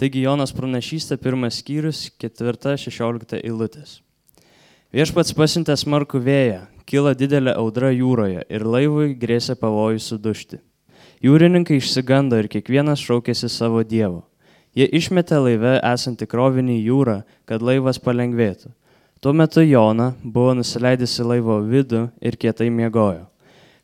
Taigi Jonas pranašystė pirmas skyrius, ketvirta, šešiolikta eilutės. Viešpats pasintė smarkų vėją, kilo didelė audra jūroje ir laivui grėsė pavojus sudušti. Jūrininkai išsigando ir kiekvienas šaukėsi savo dievo. Jie išmetė laive esantį krovinį jūrą, kad laivas palengvėtų. Tuo metu Jona buvo nusileidęs į laivo vidų ir kietai miegojo.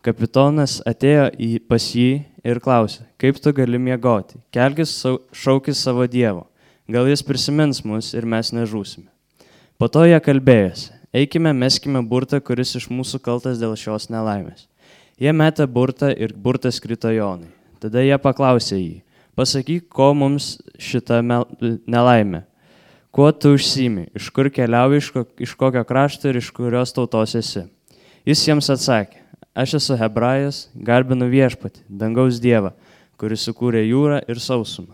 Kapitonas atėjo į pas jį ir klausė, kaip tu gali miegoti, kelkis šaukis savo Dievo, gal jis prisimins mus ir mes nežūsime. Po to jie kalbėjosi, eikime, meskime burtą, kuris iš mūsų kaltas dėl šios nelaimės. Jie metė burtą ir burtas krito Jonai. Tada jie paklausė jį, pasakyk, ko mums šita nelaimė, kuo tu užsimi, iš kur keliauji, iš, ko, iš kokio krašto ir iš kurios tautos esi. Jis jiems atsakė, aš esu hebrajas, garbinu viešpatį, dangaus dievą, kuris sukūrė jūrą ir sausumą.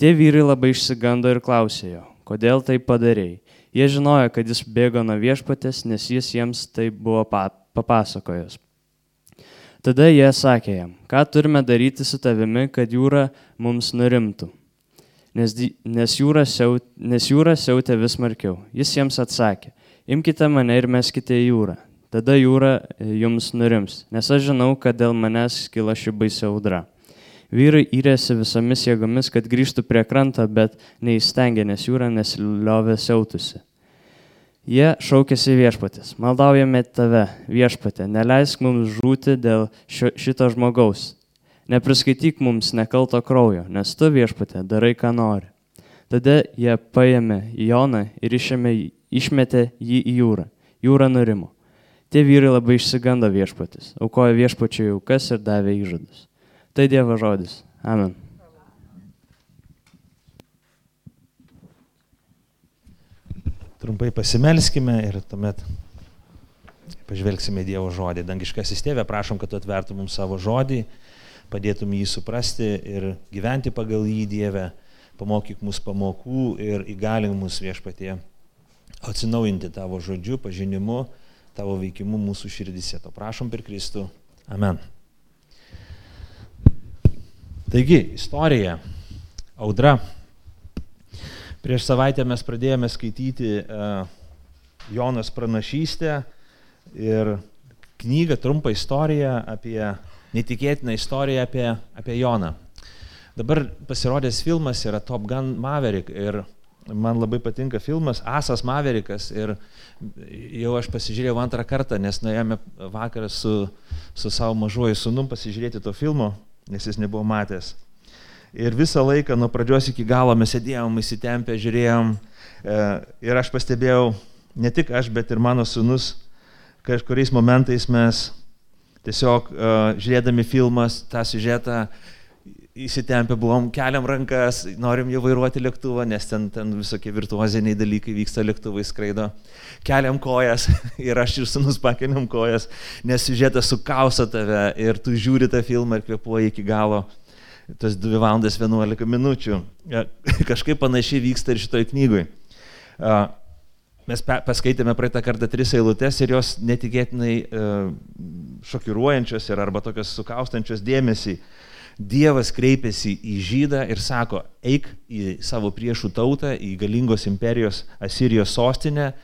Tie vyrai labai išsigando ir klausė jo, kodėl tai padarėjai. Jie žinojo, kad jis bėgo nuo viešpatės, nes jis jiems tai buvo papasakojęs. Tada jie sakė jam, ką turime daryti su tavimi, kad jūra mums nurimtų. Nes, nes, jūra siaut, nes jūra siautė vis smarkiau. Jis jiems atsakė, imkite mane ir meskite į jūrą. Tada jūra e, jums nurims, nes aš žinau, kad dėl manęs kila ši baisi audra. Vyrai įrėsi visomis jėgomis, kad grįžtų prie kranto, bet neįstengė, nes jūra nesiliovė siautusi. Jie šaukėsi viešpatės, maldaujame tave, viešpatė, neleisk mums žūti dėl šio, šito žmogaus. Nepriskaityk mums nekalto kraujo, nes tu viešpatė darai, ką nori. Tada jie paėmė Joną ir išėmė, išmetė jį į jūrą. Jūra nurimo. Tie vyrai labai išsigando viešpatis, aukojo viešpačiui aukas ir davė įžadus. Tai Dievo žodis. Amen. Trumpai pasimelskime ir tuomet pažvelgsime Dievo žodį. Dangiškasis tėvė, prašom, kad tu atvertum mums savo žodį, padėtum jį suprasti ir gyventi pagal jį Dievę, pamokyk mus pamokų ir įgalink mus viešpatie atsinaujinti tavo žodžiu, pažinimu, tavo veikimu mūsų širdise. To prašom per Kristų. Amen. Taigi, istorija. Audra Prieš savaitę mes pradėjome skaityti uh, Jonas pranašystę ir knygą, trumpą istoriją apie, netikėtiną istoriją apie, apie Joną. Dabar pasirodęs filmas yra Top Gun Maverick ir man labai patinka filmas Asas Maverikas ir jau aš pasižiūrėjau antrą kartą, nes nuėjome vakarą su, su savo mažuoju sunum pasižiūrėti to filmo, nes jis nebuvo matęs. Ir visą laiką nuo pradžios iki galo mes sėdėjom, įsitempę, žiūrėjom. E, ir aš pastebėjau, ne tik aš, bet ir mano sunus, kažkuriais momentais mes tiesiog e, žiūrėdami filmas, tą siužetą, įsitempę buvom, keliam rankas, norim jau vairuoti lėktuvą, nes ten, ten visokie virtuoziniai dalykai vyksta, lėktuvai skraido. Keliam kojas ir aš ir sunus pakeliam kojas, nes siužetas sukausa tave ir tu žiūri tą filmą ir kvepuoji iki galo tas 2 valandas 11 minučių. Kažkaip panašiai vyksta ir šitoj knygui. Mes paskaitėme praeitą kartą tris eilutes ir jos netikėtinai šokiruojančios ir arba tokios sukaustančios dėmesį. Dievas kreipiasi į žydą ir sako, eik į savo priešų tautą, į galingos imperijos Asirijos sostinę,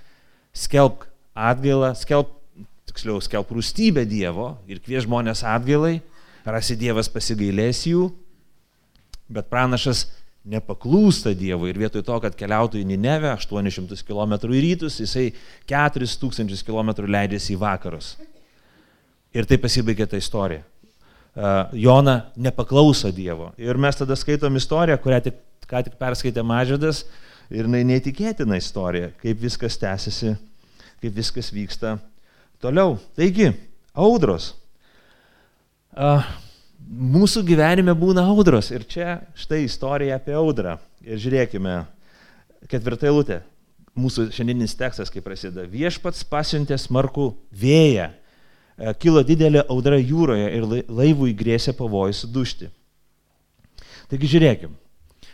skelbk atgailą, skelbk, tiksliau, skelbk rūstybę Dievo ir kvies žmonės atgailai, rasi Dievas pasigailės jų Bet pranašas nepaklūsta Dievui ir vietoj to, kad keliautų į Ninevę 800 km į rytus, jisai 4000 km leidėsi į vakarus. Ir tai pasibaigė ta istorija. Jona nepaklauso Dievo. Ir mes tada skaitom istoriją, kurią tik, ką tik perskaitė Mažydas ir jinai neįtikėtina istorija, kaip viskas tęsiasi, kaip viskas vyksta toliau. Taigi, audros. Uh, mūsų gyvenime būna audros. Ir čia štai istorija apie audrą. Ir žiūrėkime, ketvirta eilutė. Mūsų šiandieninis tekstas, kaip prasideda. Viešpats pasiuntė smarkų vėją. E, kilo didelė audra jūroje ir laivui grėsė pavojus sudušti. Taigi žiūrėkim.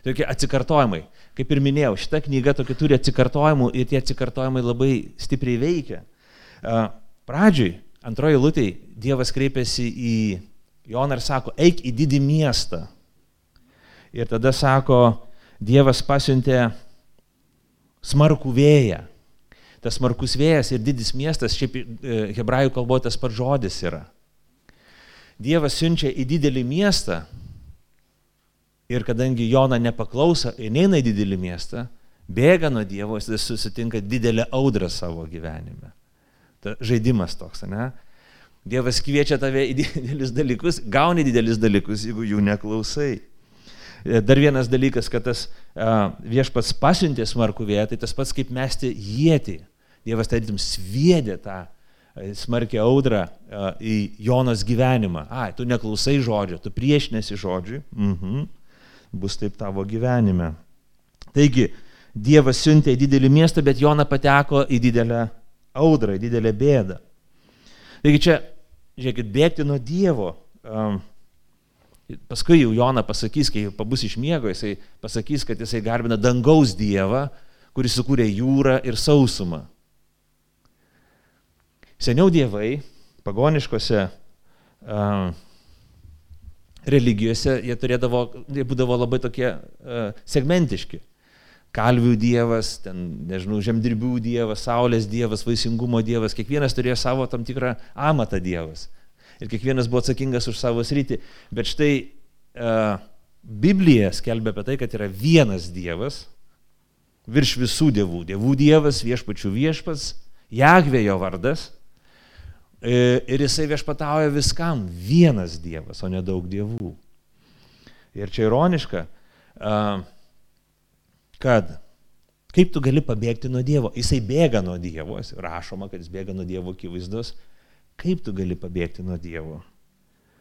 Tokie atsikartojimai. Kaip ir minėjau, šita knyga tokia turi atsikartojimų ir tie atsikartojimai labai stipriai veikia. E, pradžiui, antroji lūtė, Dievas kreipiasi į Joną ir sako, eik į didį miestą. Ir tada sako, Dievas pasiuntė smarkų vėją. Tas smarkus vėjas ir didis miestas, šiaip e, hebrajų kalboje tas pats žodis yra. Dievas siunčia į didelį miestą ir kadangi Jona nepaklauso ir neina į didelį miestą, bėga nuo Dievo, jis susitinka didelę audrą savo gyvenime. Ta žaidimas toks, ne? Dievas kviečia tave į didelius dalykus, gauni didelius dalykus, jeigu jų neklausai. E, dar vienas dalykas, kad tas uh, viešpats pasiuntė smarkų vėją, tai tas pats kaip mesti jėti. Dievas tarytum sviedė tą smarkę audrą uh, į Jonos gyvenimą. Ai, tu neklausai žodžio, tu priešinėsi žodžiui. Mhm. Bus taip tavo gyvenime. Taigi, Dievas siuntė į didelį miestą, bet Jona pateko į didelę audrą, į didelę bėdą. Taigi čia, žiūrėkit, bėgti nuo Dievo. Um, Paskui jau Jona pasakys, kai pabus iš miego, jisai pasakys, kad jisai garbina dangaus Dievą, kuris sukūrė jūrą ir sausumą. Seniau dievai, pagoniškose uh, religijose, jie, turėdavo, jie būdavo labai tokie uh, segmentiški. Kalvių dievas, ten, nežinau, žemdirbių dievas, saulės dievas, vaisingumo dievas, kiekvienas turėjo savo tam tikrą amatą dievas ir kiekvienas buvo atsakingas už savo sritį. Bet štai uh, Biblija skelbia apie tai, kad yra vienas Dievas virš visų dievų. Dievų Dievas, viešpačių viešpats, Jahvėjo vardas. E, ir jisai viešpatauja viskam. Vienas Dievas, o ne daug dievų. Ir čia ironiška, kad kaip tu gali pabėgti nuo Dievo? Jisai bėga nuo Dievo, rašoma, kad jis bėga nuo Dievo akivaizdos, Kaip tu gali pabėgti nuo Dievo?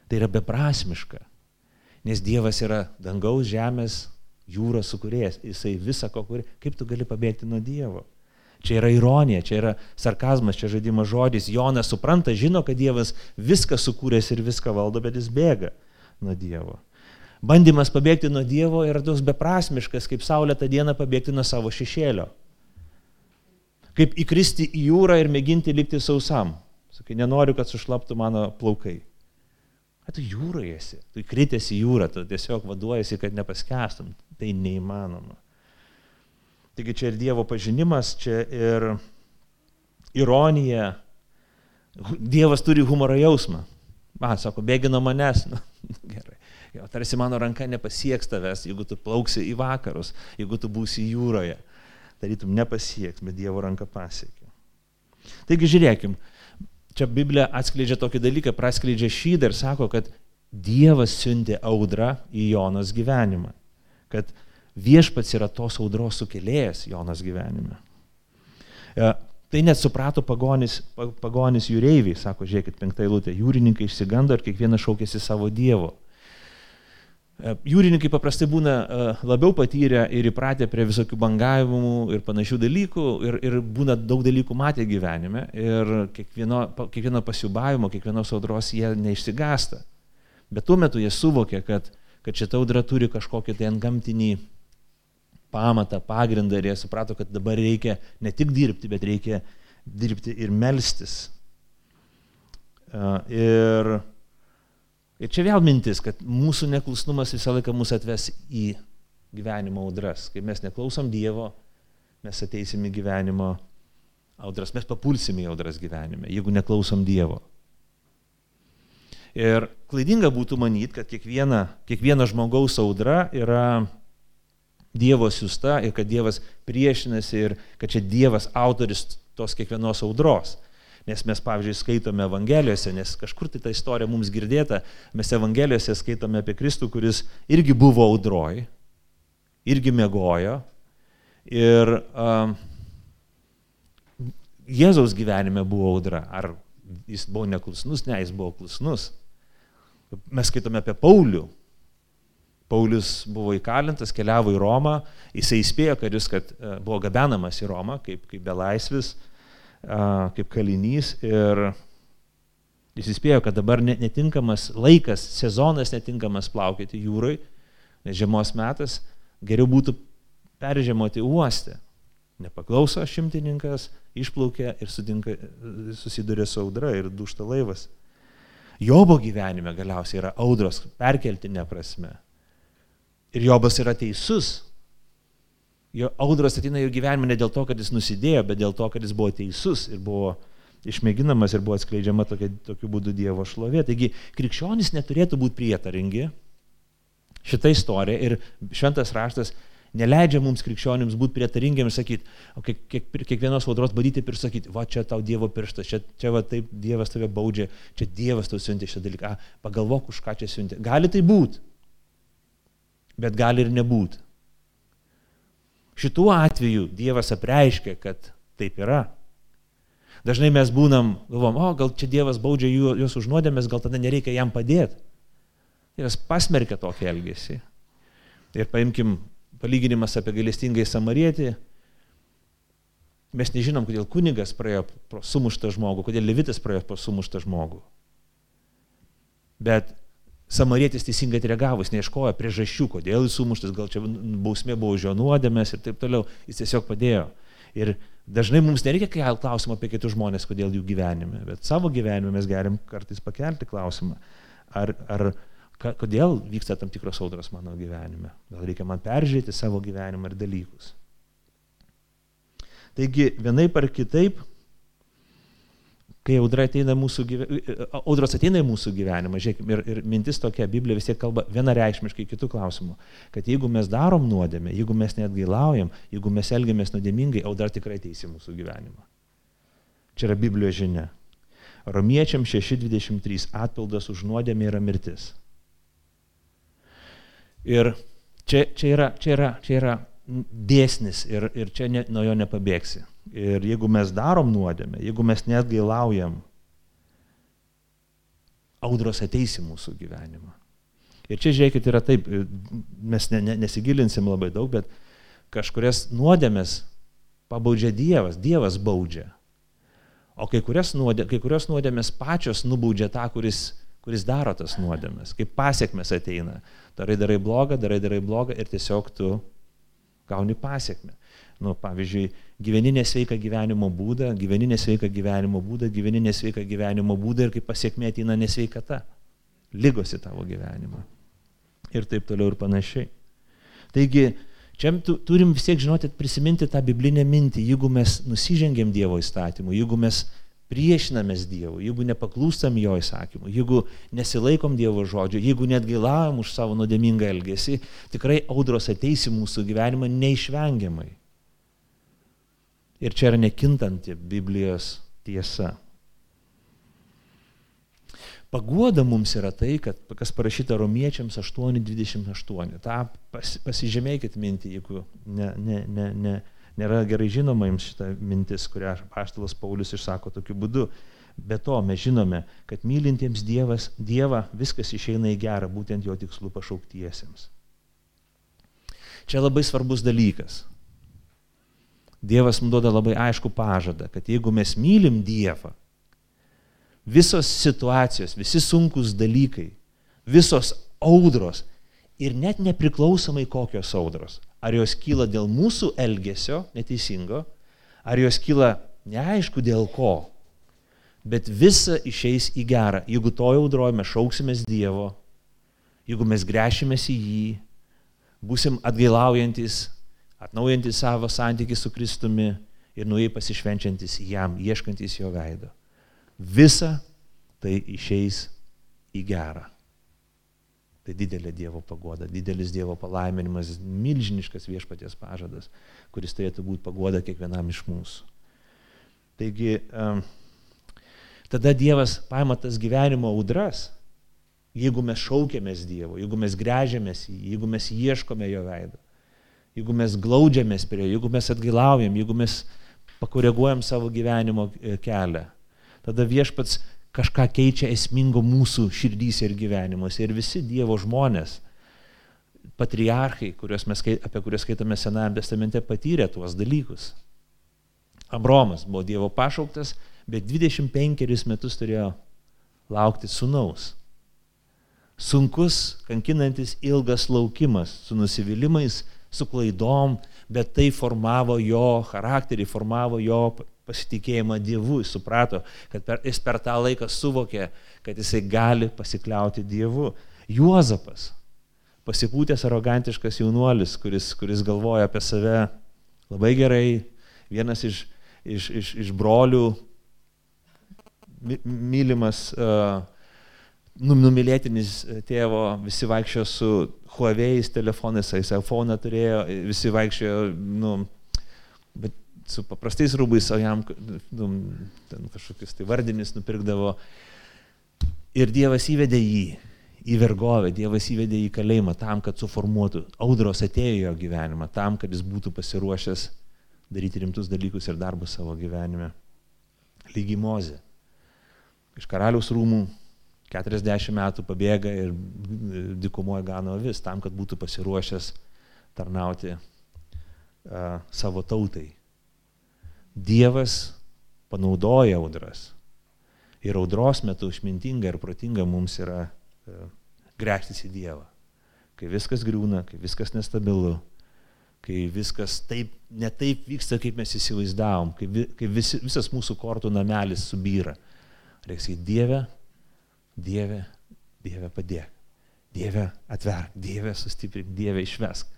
Tai yra beprasmiška. Nes Dievas yra dangaus, žemės, jūros sukūrėjas. Jisai visą ko kuri. Kaip tu gali pabėgti nuo Dievo? Čia yra ironija, čia yra sarkazmas, čia žaidimo žodis. Jonas supranta, žino, kad Dievas viską sukūręs ir viską valdo, bet jis bėga nuo Dievo. Bandymas pabėgti nuo Dievo yra toks beprasmiškas, kaip saulė tą dieną pabėgti nuo savo šešėlio. Kaip įkristi į jūrą ir mėginti likti sausam. Sakai, nenoriu, kad sušlaptų mano plaukai. A, tu jūroje esi, tu kritėsi jūrą, tu tiesiog vaduojasi, kad nepaskestum. Tai neįmanoma. Taigi čia ir Dievo pažinimas, čia ir ironija. Dievas turi humoro jausmą. Man sako, bėgi nuo manęs. Nu, gerai. Jo, tarsi mano ranka nepasieks tavęs, jeigu tu plauksi į vakarus, jeigu tu būsi jūroje. Tarytum nepasieks, bet Dievo ranka pasiekia. Taigi žiūrėkim, čia Biblija atskleidžia tokį dalyką, praskleidžia šydą ir sako, kad Dievas siuntė audrą į Jonos gyvenimą. Kad viešpats yra tos audros sukėlėjas Jonos gyvenime. E, tai net suprato pagonis, pagonis jūreiviai, sako, žiūrėkit, penktą eilutę, jūrininkai išsigando ir kiekvienas šaukėsi savo Dievo. E, jūrininkai paprastai būna e, labiau patyrę ir įpratę prie visokių bangavimų ir panašių dalykų ir, ir būna daug dalykų matę gyvenime ir kiekvieno, kiekvieno pasiubavimo, kiekvienos audros jie neišsigasta. Bet tuo metu jie suvokia, kad, kad šita audra turi kažkokį tai antgamtinį pamatą, pagrindą ir jie suprato, kad dabar reikia ne tik dirbti, bet reikia dirbti ir melstis. E, ir Ir čia vėl mintis, kad mūsų neklusnumas visą laiką mus atves į gyvenimo audras. Kai mes neklausom Dievo, mes ateisim į gyvenimo audras, mes papulsim į audras gyvenime, jeigu neklausom Dievo. Ir klaidinga būtų manyti, kad kiekviena, kiekviena žmogaus audra yra Dievo siusta ir kad Dievas priešinasi ir kad čia Dievas autoris tos kiekvienos audros. Nes mes, pavyzdžiui, skaitome Evangelijose, nes kažkur tai ta istorija mums girdėta, mes Evangelijose skaitome apie Kristų, kuris irgi buvo audroj, irgi mėgojo. Ir uh, Jėzaus gyvenime buvo audra. Ar jis buvo neklusnus? Ne, jis buvo klusnus. Mes skaitome apie Paulių. Paulius buvo įkalintas, keliavo į Romą, jisai įspėjo karius, kad buvo gabenamas į Romą kaip, kaip belaisvis, kaip kalinys ir jis įspėjo, kad dabar netinkamas laikas, sezonas netinkamas plaukėti jūrai, nes žiemos metas geriau būtų peržiemoti uoste. Nepaklauso šimtininkas, išplaukė ir sudinka, susiduria su audra ir dušta laivas. Jobo gyvenime galiausiai yra audros perkeltinė prasme. Ir Jobas yra teisus, jo audros ateina jo gyvenime ne dėl to, kad jis nusidėjo, bet dėl to, kad jis buvo teisus ir buvo išmėginamas ir buvo atskleidžiama tokia, tokiu būdu Dievo šlovė. Taigi krikščionys neturėtų būti prietaringi šitą istoriją ir šventas raštas neleidžia mums krikščionims būti prietaringiam ir sakyti, o kiek, kiek, kiekvienos audros badyti ir sakyti, va čia tau Dievo pirštas, čia, čia va taip Dievas tave baudžia, čia Dievas tau siuntė šitą dalyką, pagalvok, už ką čia siuntė. Gali tai būti, bet gali ir nebūti. Šituo atveju Dievas apreiškia, kad taip yra. Dažnai mes būnam, galvom, o gal čia Dievas baudžia juos už nuodėmės, gal tada nereikia jam padėti. Dievas pasmerkia tokį elgesį. Ir paimkim palyginimas apie gailestingai samarietį. Mes nežinom, kodėl kunigas praėjo pro sumuštą žmogų, kodėl levitas praėjo pro sumuštą žmogų. Bet samarietis teisingai reagavo, jis neieškojo priežasčių, kodėl jis sumuštas, gal čia bausmė buvo už jo nuodėmės ir taip toliau. Jis tiesiog padėjo. Ir dažnai mums nereikia kelti klausimą apie kitus žmonės, kodėl jų gyvenime, bet savo gyvenime mes galim kartais pakelti klausimą, ar, ar Ka, kodėl vyksta tam tikros audros mano gyvenime? Gal reikia man peržiūrėti savo gyvenimą ir dalykus. Taigi, vienaip ar kitaip, kai audra ateina mūsų gyvenimą, audros ateina į mūsų gyvenimą, žiūrėkime, ir, ir mintis tokia, Biblija vis tiek kalba vienareikšmiškai kitų klausimų, kad jeigu mes darom nuodėmę, jeigu mes net gailaujam, jeigu mes elgiamės nuodėmingai, audra tikrai teisi mūsų gyvenimą. Čia yra Biblijos žinia. Romiečiam 6.23 atpildas už nuodėmę yra mirtis. Ir čia, čia, yra, čia, yra, čia yra dėsnis ir, ir čia ne, nuo jo nepabėgsi. Ir jeigu mes darom nuodėmę, jeigu mes net gailaujam, audros ateis į mūsų gyvenimą. Ir čia žiūrėkit, yra taip, mes ne, ne, nesigilinsim labai daug, bet kažkurias nuodėmės pabaudžia Dievas, Dievas baudžia. O kai kurios, nuodė, kai kurios nuodėmės pačios nubaudžia tą, kuris, kuris daro tas nuodėmės, kaip pasiekmes ateina. Darai, darai blogą, darai, darai blogą ir tiesiog tu gauni pasiekmę. Nu, pavyzdžiui, gyveni nesveiką gyvenimo būdą, gyveni nesveiką gyvenimo būdą, gyveni nesveiką gyvenimo būdą ir kaip pasiekmė ateina nesveikata. Lygos į tavo gyvenimą. Ir taip toliau ir panašiai. Taigi, čia turim vis tiek žinoti, prisiminti tą biblinę mintį, jeigu mes nusižengėm Dievo įstatymu, jeigu mes priešinamės Dievui, jeigu nepaklūstam Jo įsakymui, jeigu nesilaikom Dievo žodžio, jeigu net gilavom už savo nuodėmingą elgesį, tikrai audros ateis į mūsų gyvenimą neišvengiamai. Ir čia yra nekintanti Biblijos tiesa. Paguoda mums yra tai, kad, kas parašyta romiečiams 8.28. Ta pas, pasižymėkit mintį, jeigu ne, ne, ne, ne, nėra gerai žinoma jums šita mintis, kurią paštalas Paulius išsako tokiu būdu. Be to mes žinome, kad mylintiems Dievas, Dievą viskas išeina į gerą, būtent jo tikslų pašauktiesiems. Čia labai svarbus dalykas. Dievas mums duoda labai aišku pažadą, kad jeigu mes mylim Dievą, visos situacijos, visi sunkus dalykai, visos audros ir net nepriklausomai kokios audros, Ar jos kyla dėl mūsų elgesio neteisingo, ar jos kyla neaišku dėl ko, bet visa išeis į gerą. Jeigu to audroje mes šauksimės Dievo, jeigu mes grešimės į jį, busim atgailaujantis, atnaujantis savo santykį su Kristumi ir nuėjai pasišvenčiantis jam, ieškantis jo veido. Visa tai išeis į gerą. Tai didelė Dievo pagoda, didelis Dievo palaiminimas, milžiniškas viešpaties pažadas, kuris turėtų būti pagoda kiekvienam iš mūsų. Taigi, tada Dievas paima tas gyvenimo audras, jeigu mes šaukėmės Dievo, jeigu mes grežiamės į jį, jeigu mes ieškome jo veido, jeigu mes glaudžiamės prie jo, jeigu mes atgailaujam, jeigu mes pakoreguojam savo gyvenimo e, kelią, tada viešpats kažką keičia esmingo mūsų širdys ir gyvenimuose. Ir visi Dievo žmonės, patriarchai, mes, apie kuriuos skaitome Senajame testamente, patyrė tuos dalykus. Abromas buvo Dievo pašauktas, bet 25 metus turėjo laukti sunaus. Sunkus, kankinantis ilgas laukimas su nusivylimais, su klaidom, bet tai formavo jo charakterį, formavo jo pasitikėjimą Dievu, jis suprato, kad per, jis per tą laiką suvokė, kad jisai gali pasikliauti Dievu. Juozapas, pasipūtęs arogantiškas jaunuolis, kuris, kuris galvoja apie save Labai gerai. Vienas iš, iš, iš, iš brolių mylimas, uh, numylėtinis tėvo, visi vaikščiojo su Huawei telefonais, jis iPhone turėjo, visi vaikščiojo, nu, bet su paprastais rūbais, o jam nu, ten kažkokius tai vardinis nupirkdavo. Ir Dievas įvedė jį į vergovę, Dievas įvedė į kalėjimą tam, kad suformuotų. Audros atėjo jo gyvenimą tam, kad jis būtų pasiruošęs daryti rimtus dalykus ir darbus savo gyvenime. Lygi mozė. Iš karaliaus rūmų 40 metų pabėga ir dikumoje gano avis tam, kad būtų pasiruošęs tarnauti uh, savo tautai. Dievas panaudoja audras. Ir audros metu išmintinga ir protinga mums yra uh, grėžtis į Dievą. Kai viskas griūna, kai viskas nestabilu, kai viskas taip, ne taip vyksta, kaip mes įsivaizdavom, kai, vi, kai visi, visas mūsų kortų namelis subyra. Reikia sakyti, Dieve, Dieve, Dieve padėk. Dieve atverk, Dieve sustiprink, Dieve išvesk.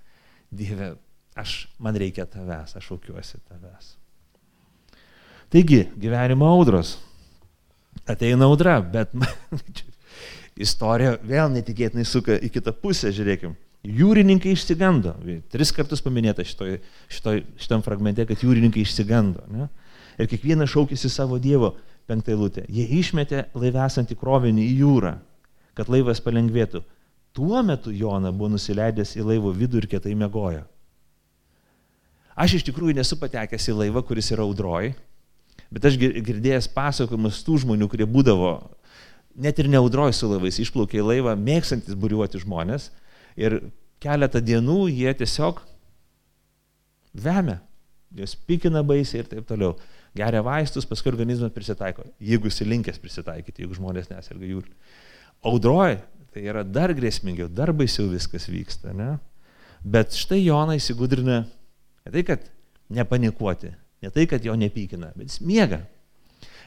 Dieve, aš, man reikia tavęs, aš aukiuosi tavęs. Taigi, gyvenimo audros. Ateina audra, bet istorija vėl netikėtinai suka į kitą pusę, žiūrėkim. Jūrininkai išsigando. Tris kartus paminėta šitoj, šitoj, šitam fragmente, kad jūrininkai išsigando. Ne? Ir kiekvienas šaukėsi savo Dievo penktą eilutę. Jie išmetė laivę esantį krovinį į jūrą, kad laivas palengvėtų. Tuo metu Jona buvo nusileidęs į laivo vidų ir kietai mėgojo. Aš iš tikrųjų nesu patekęs į laivą, kuris yra audroj, bet aš girdėjęs pasakojimus tų žmonių, kurie būdavo net ir neaudroj su laivais, išplaukė į laivą, mėgstantis buriuoti žmonės ir keletą dienų jie tiesiog vemia, jos pikina baisiai ir taip toliau geria vaistus, paskui organizmas prisitaiko, jeigu jis linkęs prisitaikyti, jeigu žmonės neserga jūrų. Audroji, tai yra dar grėsmingiau, dar baisiau viskas vyksta. Ne? Bet štai Jona įsigudrina, tai, kad nepanikuoti, ne tai, kad jo nepykina, bet jis miega.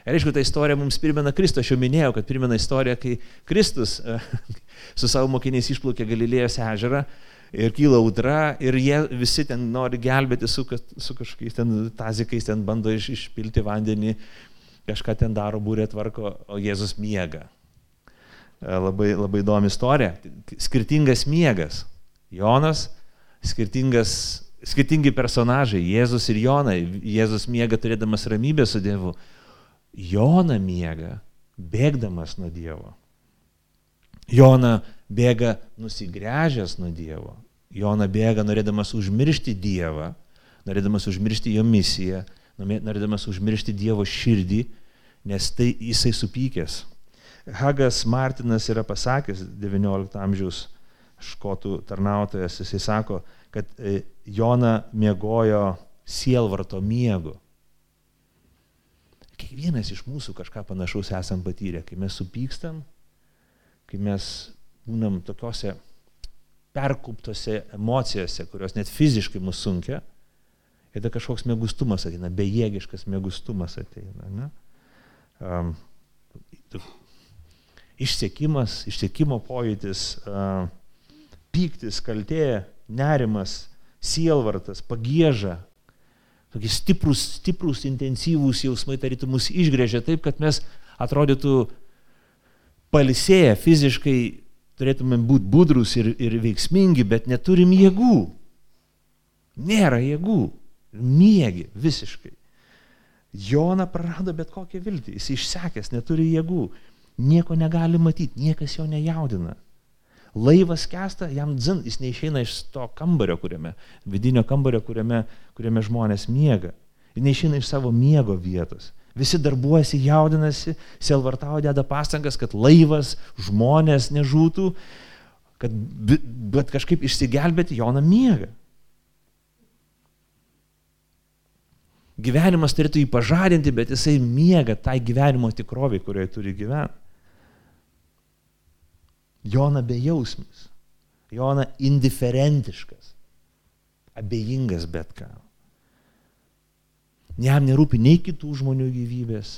Ir aišku, ta istorija mums primena Kristų, aš jau minėjau, kad primena istoriją, kai Kristus su savo mokiniais išplaukė Galilėjos ežerą ir kyla audra ir jie visi ten nori gelbėti su, su kažkokiais ten tazikais, ten bando iš, išpilti vandenį, kažką ten daro, būrė tvarko, o Jėzus miega. E, labai, labai įdomi istorija. Skirtingas miegas. Jonas, skirtingas, skirtingi personažai. Jėzus ir Jona. Jėzus miega turėdamas ramybę su Dievu. Jona miega bėgdamas nuo Dievo. Jona bėga nusigręžęs nuo Dievo. Jona bėga norėdamas užmiršti Dievą, norėdamas užmiršti jo misiją, norėdamas užmiršti Dievo širdį, nes tai jisai supykęs. Hagas Martinas yra pasakęs, XIX amžiaus škotų tarnautojas, jisai sako, kad e, Jona miegojo sielvarto miegu. Kiekvienas iš mūsų kažką panašaus esam patyrę, kai mes supykstam, kai mes būnam tokiuose perkuptose emocijose, kurios net fiziškai mus sunkia, ir tada kažkoks mėgustumas ateina, bejėgiškas mėgustumas ateina. Ne? Um, išsiekimas, išsiekimo pojūtis, uh, pyktis, kaltė, nerimas, sielvartas, pagėža, tokie stiprus, stiprus, intensyvūs jausmai tarytum mus išgrėžia taip, kad mes atrodytų palisėję fiziškai turėtumėm būti budrus ir, ir veiksmingi, bet neturim jėgų. Nėra jėgų. Miegi visiškai. Jona prarado bet kokią viltį. Jis išsekęs, neturi jėgų. Nieko negali matyti, niekas jo nejaudina. Laivas kesta, jam dzin, jis neišeina iš to kambario, kuriame, vidinio kambario, kuriame, kuriame žmonės miega. Jis neišeina iš savo miego vietos. Visi darbuojasi, jaudinasi, selvartavo, deda pastangas, kad laivas, žmonės nežūtų, kad, bet kažkaip išsigelbėti Joną miega. Gyvenimas turėtų jį pažadinti, bet jisai miega tai gyvenimo tikroviai, kurioje turi gyventi. Jona bejausmis, Jona indiferentiškas, abejingas bet kam. Jam nerūpi nei kitų žmonių gyvybės,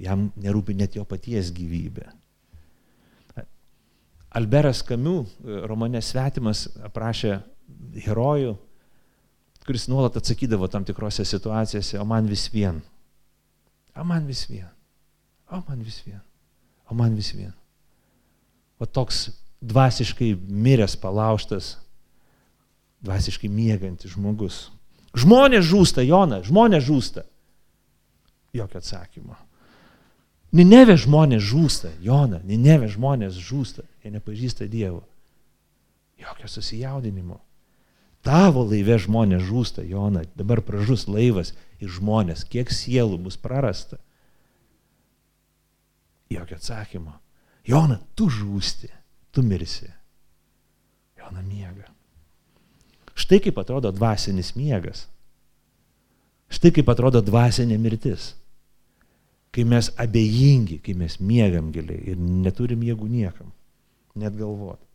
jam nerūpi net jo paties gyvybė. Alberas Kamiu romane Svetimas aprašė herojų, kuris nuolat atsakydavo tam tikrose situacijose, o man vis vien. O man vis vien. O man vis vien. O man vis vien. O toks dvasiškai miręs, palauštas, dvasiškai mėgantis žmogus. Žmonės žūsta, Jona, žmonės žūsta. Jokio atsakymo. Nineve žmonės žūsta, Jona, Nineve žmonės žūsta, jie nepažįsta Dievo. Jokio susijaudinimo. Tavo laive žmonės žūsta, Jona, dabar pražus laivas ir žmonės, kiek sielų bus prarasta. Jokio atsakymo. Jona, tu žūsti, tu mirsi. Jona miega. Štai kaip atrodo dvasinis miegas. Štai kaip atrodo dvasinė mirtis. Kai mes abejingi, kai mes miegam giliai ir neturim jėgų niekam, net galvoti.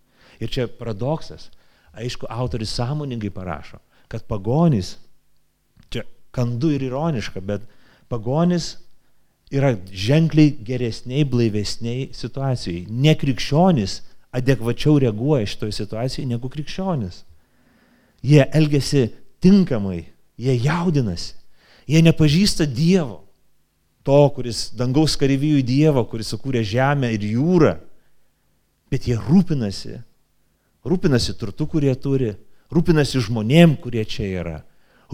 Ir čia paradoksas. Aišku, autoris sąmoningai parašo, kad pagonys, čia kandu ir ironiška, bet pagonys yra ženkliai geresniai, blaivesniai situacijai. Nekrikščionis adekvačiau reaguoja šitoje situacijoje negu krikščionis. Jie elgesi tinkamai, jie jaudinasi, jie nepažįsta Dievo, to, kuris dangaus kareivijų Dievo, kuris sukūrė žemę ir jūrą, bet jie rūpinasi Rūpinasi turtu, kurie turi, rūpinasi žmonėm, kurie čia yra,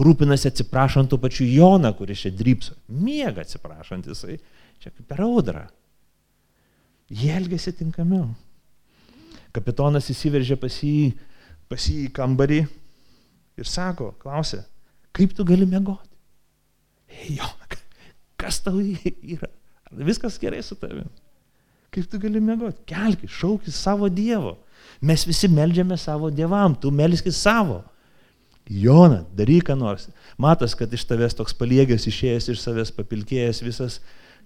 rūpinasi atsiprašant tų pačių Joną, kuris čia drypso. Miega atsiprašant jisai, čia kaip per audrą. Jie elgesi tinkamiau. Kapitonas įsiveržė pas jį, pas jį į kambarį ir sako, klausė, kaip tu gali mėgoti? Hei, Jona, kas tau yra? Viskas gerai su tavimi. Kaip tu gali mėgoti? Kelkis, šaukis savo Dievo. Mes visi melžiame savo dievam, tu melskis savo. Jona, daryk ką nors. Matas, kad iš tavęs toks paliegęs išėjęs iš savęs papilkėjęs visas,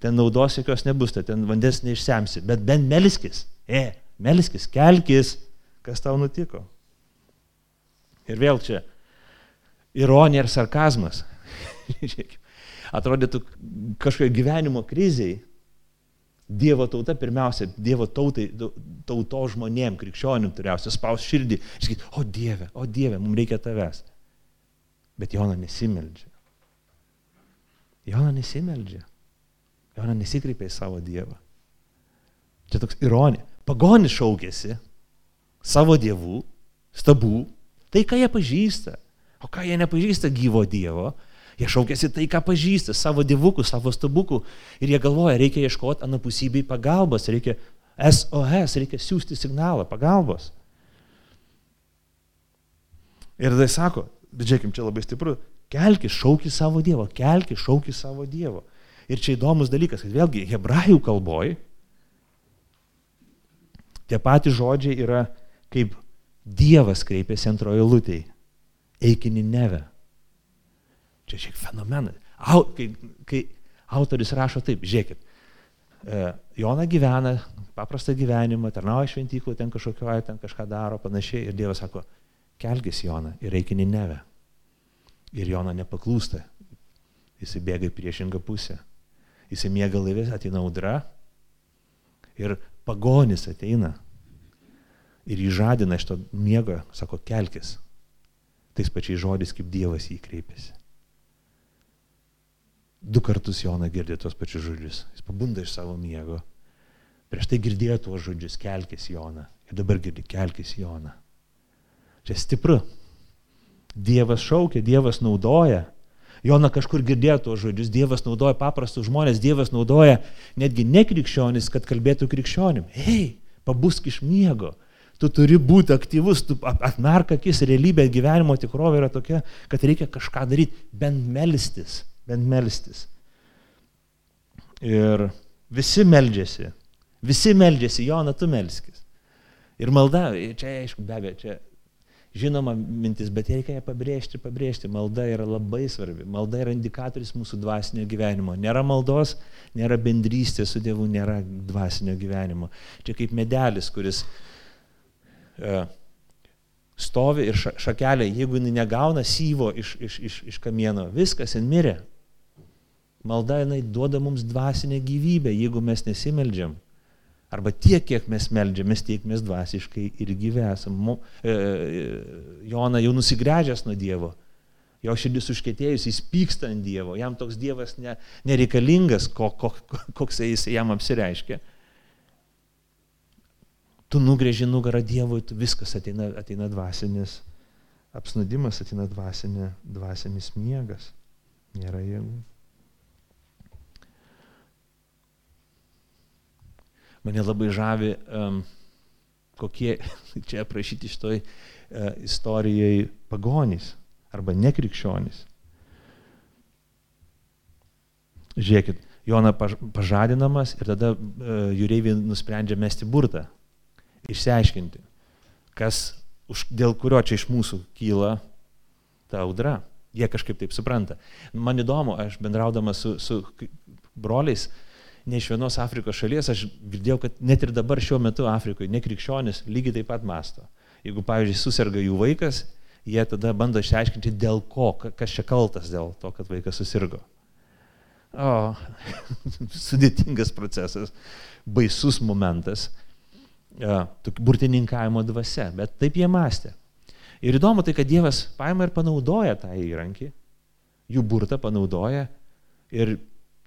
ten naudos jokios nebus, tai ten vandens neišsemsi, bet bent melskis. E, melskis, kelkis, kas tau nutiko. Ir vėl čia ironija ir sarkazmas. Atrodytų kažkokia gyvenimo kriziai, Dievo tauta pirmiausia, Dievo tautai, tauto žmonėm, krikščionim turėsiu spaus širdį, sakyti, o Dieve, o Dieve, mums reikia tavęs. Bet Jona nesimeldžia. Jona nesimeldžia. Jona nesikreipia į savo Dievą. Čia toks ironija. Pagonis šaukėsi savo dievų, stabų, tai ką jie pažįsta. O ką jie nepažįsta gyvo Dievo, Jie šaukėsi tai, ką pažįsta, savo dievukų, savo stabukų. Ir jie galvoja, reikia ieškoti anapusybei pagalbos, reikia SOS, reikia siūsti signalą pagalbos. Ir tada sako, žiūrėkim, čia labai stipru, kelkis, šaukis savo Dievo, kelkis, šaukis savo Dievo. Ir čia įdomus dalykas, kad vėlgi hebrajų kalboj tie patys žodžiai yra kaip Dievas kreipėsi antrojo lūtėje. Eikini neve. Čia šiek fenomenas. Au, kai, kai autoris rašo taip, žiūrėkit, e, Jona gyvena paprastą gyvenimą, tarnauja šventyklų, ten kažkokioje, ten kažką daro panašiai ir Dievas sako, kelkis Jona ir reikinį neve. Ir Jona nepaklūsta, jis bėga į priešingą pusę. Jis miega laivės, ateina audra ir pagonis ateina ir jį žadina iš to miego, sako, kelkis. Tais pačiais žodis, kaip Dievas jį kreipėsi. Du kartus Jona girdė tuos pačius žodžius. Jis pabunda iš savo miego. Prieš tai girdėjo tuos žodžius, kelkis Jona. Ir dabar girdi, kelkis Jona. Čia stipru. Dievas šaukia, Dievas naudoja. Jona kažkur girdėjo tuos žodžius, Dievas naudoja paprastus žmonės, Dievas naudoja netgi nekrikščionis, kad kalbėtų krikščionim. Hei, pabusk iš miego. Tu turi būti aktyvus, tu atmerk akis, realybė gyvenimo tikrovė yra tokia, kad reikia kažką daryti, bent melstis bent melstis. Ir visi meldžiasi, visi meldžiasi, Jona, tu melskis. Ir malda, čia aišku, be abejo, čia žinoma mintis, bet reikia ją pabrėžti, pabrėžti. Malda yra labai svarbi. Malda yra indikatorius mūsų dvasinio gyvenimo. Nėra maldos, nėra bendrystės su Dievu, nėra dvasinio gyvenimo. Čia kaip medelis, kuris uh, stovi ir šakelė, jeigu jinai negauna syvo iš, iš, iš, iš kamieno, viskas, jin mirė. Malda jinai duoda mums dvasinę gyvybę, jeigu mes nesimeldžiam. Arba tiek, kiek mes meldžiamės, tiek mes dvasiškai ir gyvesam. E, e, Jona jau nusigręžęs nuo Dievo, Jo širdis užkėtėjus, jis pyksta ant Dievo, jam toks Dievas ne, nereikalingas, ko, ko, koks jis jam apsireiškia. Tu nugrėži nugarą Dievui, viskas ateina, ateina dvasinis apsnudimas, ateina dvasinė, dvasinis miegas. Nėra jėgų. Mane labai žavi, um, kokie čia aprašyti šitoj uh, istorijai pagonys arba nekrikščionys. Žiūrėkit, Jona pažadinamas ir tada uh, jūreiviai nusprendžia mesti burtą, išsiaiškinti, kas, už, dėl kurio čia iš mūsų kyla ta audra. Jie kažkaip taip supranta. Man įdomu, aš bendraudamas su, su broliais, ne iš vienos Afrikos šalies, aš girdėjau, kad net ir dabar šiuo metu Afrikoje nekrikščionis lygiai taip pat masto. Jeigu, pavyzdžiui, susirga jų vaikas, jie tada bando išsiaiškinti, dėl ko, kas čia kaltas dėl to, kad vaikas susirgo. O, sudėtingas procesas, baisus momentas, burtininkavimo dvasia, bet taip jie mąstė. Ir įdomu tai, kad Dievas paima ir panaudoja tą įrankį, jų burtą panaudoja ir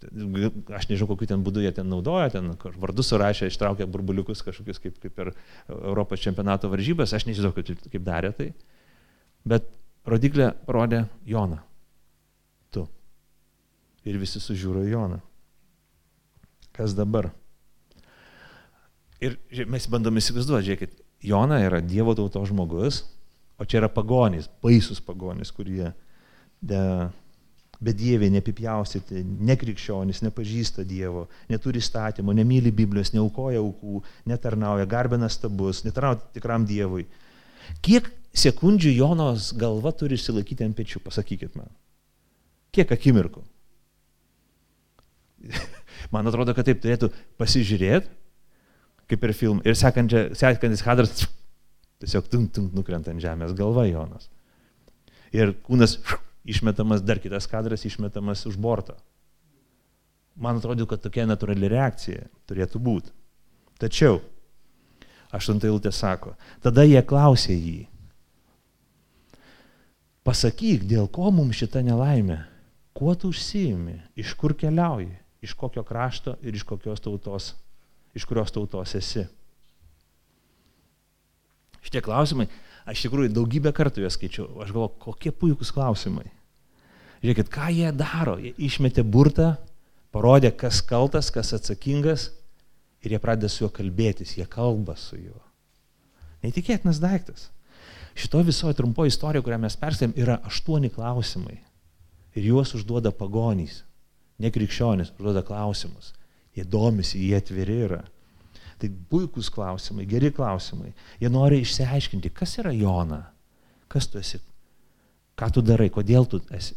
aš nežinau, kokiu ten būdu jie ten naudoja, ten vardus surašė, ištraukė burbuliukus kažkokius kaip, kaip per Europos čempionato varžybas, aš nežinau, kaip, kaip darė tai. Bet rodiklė parodė Joną. Tu. Ir visi sužiūro Joną. Kas dabar? Ir mes bandome įsivaizduoti, žiūrėkit, Jona yra Dievo tautos žmogus, o čia yra pagonys, baisus pagonys, kurie de, bedieviai, nepipjaustyti, nekrikščionys, nepažįsta Dievo, neturi statymo, nemyli Biblijos, neaukoja aukų, netarnauja, garbina stabus, netarnauja tikram Dievui. Kiek sekundžių Jonos galva turi išsilaikyti ant pečių, pasakykit man. Kiek akimirkų? Man atrodo, kad taip turėtų pasižiūrėti, kaip ir film. Ir sekantis kadras tiesiog tunk, tunk nukrenta ant žemės galva Jonas. Ir kūnas išmetamas, dar kitas kadras išmetamas už borto. Man atrodo, kad tokia natūrali reakcija turėtų būti. Tačiau, aštuntą eilutę sako, tada jie klausė jį, Pasakyk, dėl ko mums šita nelaimė, kuo tu užsiimi, iš kur keliauji, iš kokio krašto ir iš kokios tautos, iš kurios tautos esi. Šitie klausimai, aš tikrųjų daugybę kartų juos skaičiau, aš galvoju, kokie puikūs klausimai. Žiūrėkit, ką jie daro, jie išmetė burtą, parodė, kas kaltas, kas atsakingas ir jie pradeda su juo kalbėtis, jie kalba su juo. Neįtikėtinas daiktas. Šito visoje trumpoje istorijoje, kurią mes perskaitėm, yra aštuoni klausimai. Ir juos užduoda pagonys, nekrikščionis, užduoda klausimus. Jie domisi, jie atviri yra. Tai puikūs klausimai, geri klausimai. Jie nori išsiaiškinti, kas yra Jona, kas tu esi, ką tu darai, kodėl tu esi,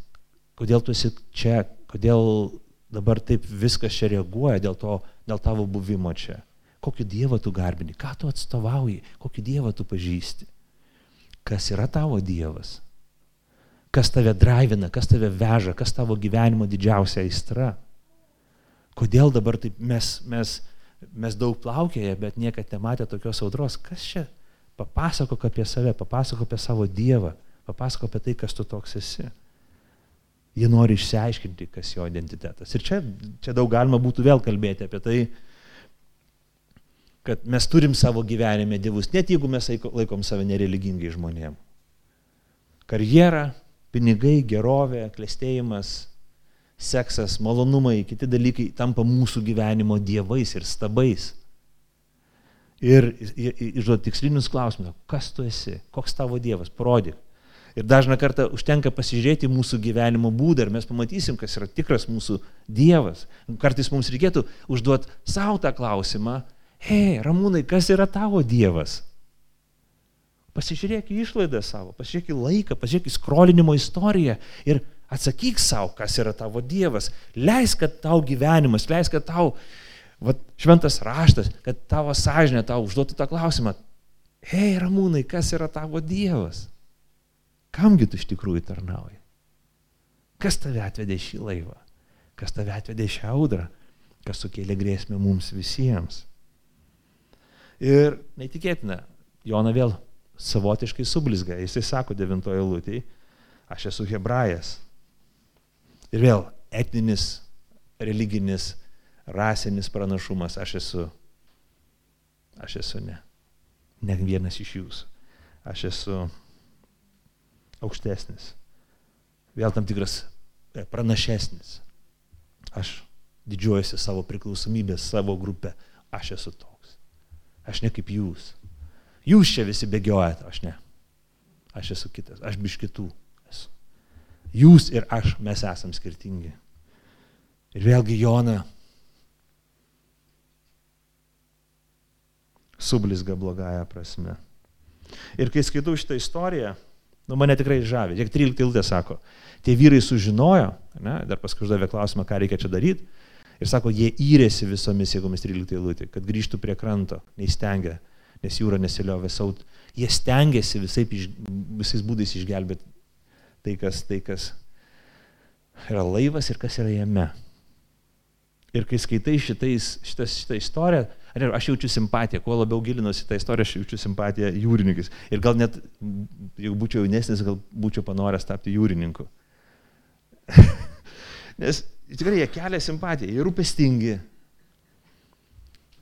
kodėl tu esi čia, kodėl dabar taip viskas čia reaguoja dėl, to, dėl tavo buvimo čia. Kokį Dievą tu garbini, ką tu atstovauji, kokį Dievą tu pažįsti? Kas yra tavo Dievas, kas tave drivina, kas tave veža, kas tavo gyvenimo didžiausia aistra. Kodėl dabar taip mes, mes, mes daug plaukėje, bet niekada nematė tokios audros. Kas čia? Papasakok apie save, papasakok apie savo Dievą, papasakok apie tai, kas tu toks esi. Jie nori išsiaiškinti, kas jo identitetas. Ir čia, čia daug galima būtų vėl kalbėti apie tai, kad mes turim savo gyvenime dievus, net jeigu mes laikom save nereligingai žmonėm. Karjera, pinigai, gerovė, klėstėjimas, seksas, malonumai, kiti dalykai tampa mūsų gyvenimo dievais ir stabais. Ir išduoti tikslinius klausimus, kas tu esi, koks tavo dievas, parodyk. Ir dažna kartą užtenka pasižiūrėti mūsų gyvenimo būdą ir mes pamatysim, kas yra tikras mūsų dievas. Kartais mums reikėtų užduoti savo tą klausimą hei, Ramūnai, kas yra tavo Dievas? Pasižiūrėk į išlaidą savo, pasižiūrėk į laiką, pasižiūrėk į skrolinimo istoriją ir atsakyk savo, kas yra tavo Dievas. Leisk, kad tau gyvenimas, leisk, kad tau vat, šventas raštas, kad tavo sąžinė tau užduotų tą klausimą. Hei, Ramūnai, kas yra tavo Dievas? Kamgi tu iš tikrųjų tarnauji? Kas tave atvedė šį laivą? Kas tave atvedė šią audrą? Kas sukėlė grėsmę mums visiems? Ir neįtikėtina, Jona vėl savotiškai sublizga. Jisai sako devintoje lūtėje, Aš esu hebrajas. Ir vėl etninis, religinis, rasinis pranašumas. Aš esu. Aš esu ne. Ne vienas iš jūsų. Aš esu aukštesnis. Vėl tam tikras e, pranašesnis. Aš didžiuojasi savo priklausomybės, savo grupę. Aš esu toks. Aš ne kaip jūs. Jūs čia visi bėgiojate, aš ne. Aš esu kitas, aš biš kitų. Jūs ir aš, mes esam skirtingi. Ir vėlgi Jona sublizga blogąją prasme. Ir kai skaitau šitą istoriją, nu mane tikrai žavi. Tiek 13 iltė sako, tie vyrai sužinojo, ne, dar paskui uždavė klausimą, ką reikia čia daryti. Ir sako, jie įrėsi visomis jėgomis 13 eilutė, kad grįžtų prie kranto, neįstengia, nes jūra nesiliovė saut. Jie stengiasi visai, visais būdais išgelbėti tai kas, tai, kas yra laivas ir kas yra jame. Ir kai skaitai šitais, šitas, šitą istoriją, aš jaučiu simpatiją, kuo labiau gilinuosi tą istoriją, aš jaučiu simpatiją jūrininkais. Ir gal net, jeigu būčiau jaunesnis, gal būčiau panoręs tapti jūrininku. Nes tikrai jie kelia simpatiją, jie rūpestingi.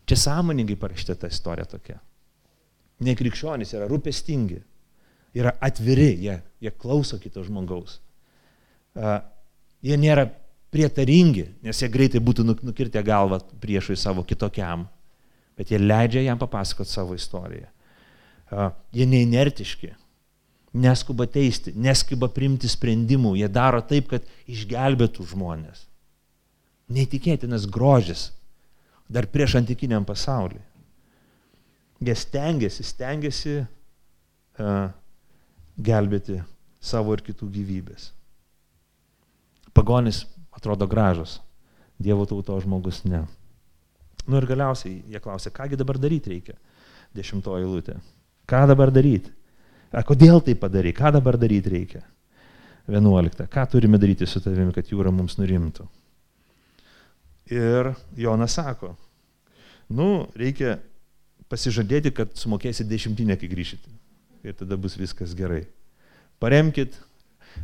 Čia sąmoningai parašyta ta istorija tokia. Ne krikščionys yra rūpestingi, yra atviri, jie, jie klauso kito žmogaus. Uh, jie nėra prietaringi, nes jie greitai būtų nukirtę galvą priešui savo kitokiam, bet jie leidžia jam papasakoti savo istoriją. Jie neinertiški, neskuba teisti, neskuba primti sprendimų, jie daro taip, kad išgelbėtų žmonės. Neįtikėtinas grožis dar prieš antikiniam pasaulį. Jie stengiasi, stengiasi uh, gelbėti savo ir kitų gyvybės. Pagonis atrodo gražus. Dievo tauto žmogus ne. Nu ir galiausiai jie klausia, kągi dabar daryti reikia. Dešimtoji lūtė. Ką dabar daryti? A, kodėl tai padarai? Ką dabar daryti reikia? Vienuolikta. Ką turime daryti su tavimi, kad jūra mums nurimtų? Ir Jonas sako, nu, reikia pasižadėti, kad sumokėsi dešimtinę, kai grįšite. Ir tada bus viskas gerai. Paremkit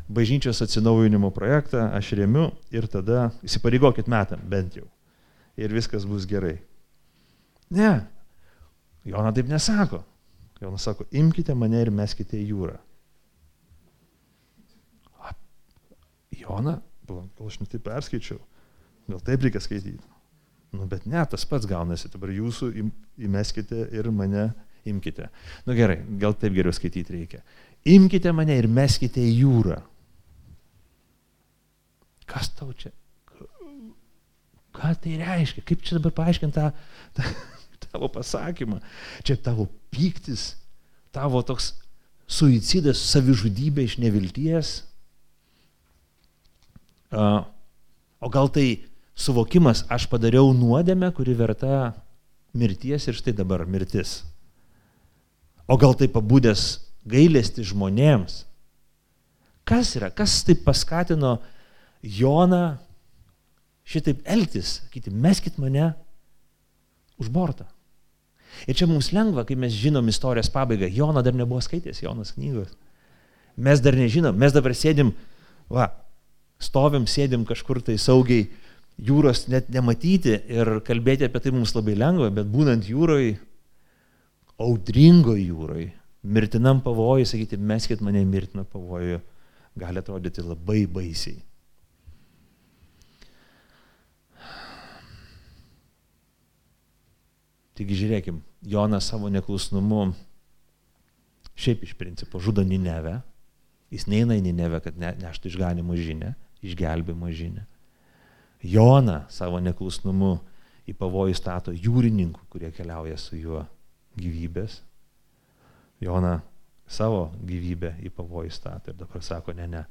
bažnyčios atsinaujinimo projektą, aš remiu ir tada įsipareigokit metam bent jau. Ir viskas bus gerai. Ne. Jona taip nesako. Jonas sako, imkite mane ir meskite į jūrą. A, Jona, gal aš netai perskaičiau, gal taip reikia skaityti. Nu, bet ne, tas pats gaunasi, dabar jūsų įmeskite ir mane imkite. Nu gerai, gal taip geriau skaityti reikia imkite mane ir meskite į jūrą. Kas tau čia? Ką tai reiškia? Kaip čia dabar paaiškinti tą, tą tavo pasakymą? Čia tavo pyktis, tavo toks suicidas, savižudybė iš nevilties? O gal tai suvokimas, aš padariau nuodėmę, kuri verta mirties ir štai dabar mirtis. O gal tai pabudęs gailesti žmonėms. Kas yra, kas taip paskatino Joną šitaip elgtis, sakyti, meskit mane už bortą. Ir čia mums lengva, kai mes žinom istorijos pabaigą. Jono dar nebuvo skaitęs, Jonas knygos. Mes dar nežinom, mes dabar sėdim, va, stovim, sėdim kažkur tai saugiai, jūros net nematyti ir kalbėti apie tai mums labai lengva, bet būnant jūroje, audringoje jūroje, mirtinam pavojui, sakyti, meskit mane mirtiną pavojų, gali atrodyti labai baisiai. Taigi žiūrėkim, Jonas savo neklusnumu šiaip iš principo žudo Ninevę, jis neina į Ninevę, kad ne, neštų išganimo žinę, išgelbimo žinę. Jona savo neklusnumu į pavojų stato jūrininkų, kurie keliauja su juo gyvybės Jona savo gyvybę į pavojų statė ir dabar sako, ne, ne,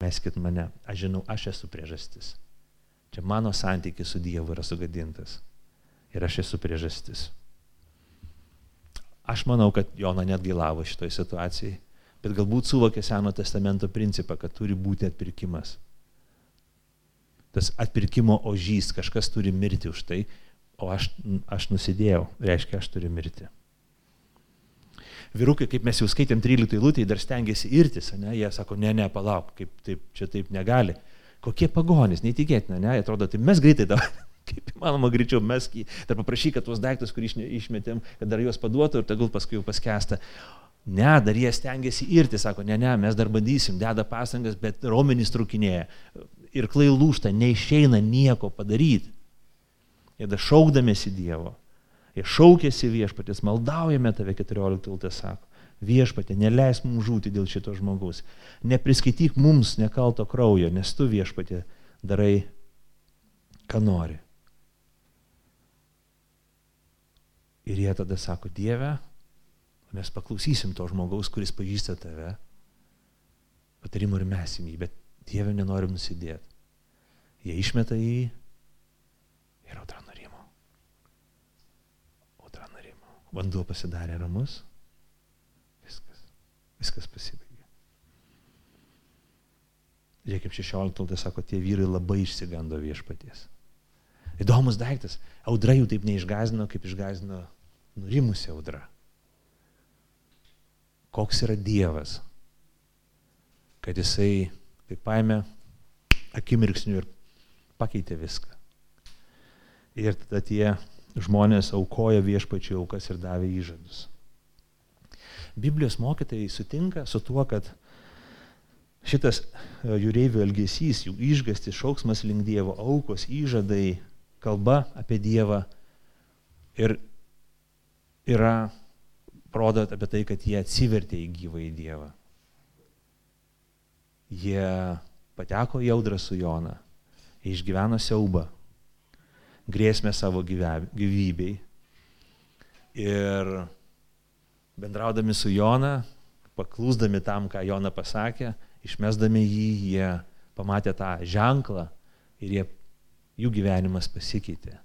meskit mane, aš žinau, aš esu priežastis. Čia mano santykis su Dievu yra sugadintas ir aš esu priežastis. Aš manau, kad Jona net gailavo šitoj situacijai, bet galbūt suvokė Seno testamento principą, kad turi būti atpirkimas. Tas atpirkimo ožys, kažkas turi mirti už tai, o aš, aš nusidėjau, reiškia, aš turiu mirti. Vyrukai, kaip mes jau skaitėm 13 eilutėje, dar stengiasi irtis, ne? jie sako, ne, ne, palauk, kaip taip, čia taip negali. Kokie pagonys, neįtikėtina, ne, atrodo, tai mes greitai dabar, kaip įmanoma greičiau mes, dar paprašyk, kad tuos daiktus, kurį išmetėm, kad dar juos paduotų ir tegul paskui jau paskesta. Ne, dar jie stengiasi irti, sako, ne, ne, mes dar bandysim, deda pastangas, bet raumenys trukinėja. Ir klai lūšta, neišeina nieko padaryti. Jie dar šaukdamėsi Dievo. Jie šaukėsi viešpatės, maldaujame tave 14 iltė sako. Viešpatė, neleis mums žūti dėl šito žmogaus. Nepriskaityk mums nekalto kraujo, nes tu viešpatė darai, ką nori. Ir jie tada sako, Dieve, mes paklausysim to žmogaus, kuris pažįsta tave, patarimų ir mesim jį, bet Dieve nenorim nusidėti. Jie išmeta jį ir audra vanduo pasidarė ramus, viskas, viskas pasibaigė. Žiūrėkime, 16 tai sako, tie vyrai labai išsigando viešpaties. Įdomus daiktas. Audra jų taip neišgazino, kaip išgazino nurimusi audra. Koks yra Dievas, kad jisai taip paėmė akimirksnių ir pakeitė viską. Ir tada tie žmonės aukoja viešpačių aukas ir davė įžadus. Biblijos mokytojai sutinka su tuo, kad šitas e, jūreivių elgesys, jų išgastis, šauksmas link Dievo, aukos, įžadai, kalba apie Dievą ir yra, rodo apie tai, kad jie atsivertė į gyvą į Dievą. Jie pateko į audrą su Jona, išgyveno siaubą, grėsmę savo gyvybei. Ir bendraudami su Jona, paklūsdami tam, ką Jona pasakė, išmesdami jį, jie pamatė tą ženklą ir jie, jų gyvenimas pasikeitė.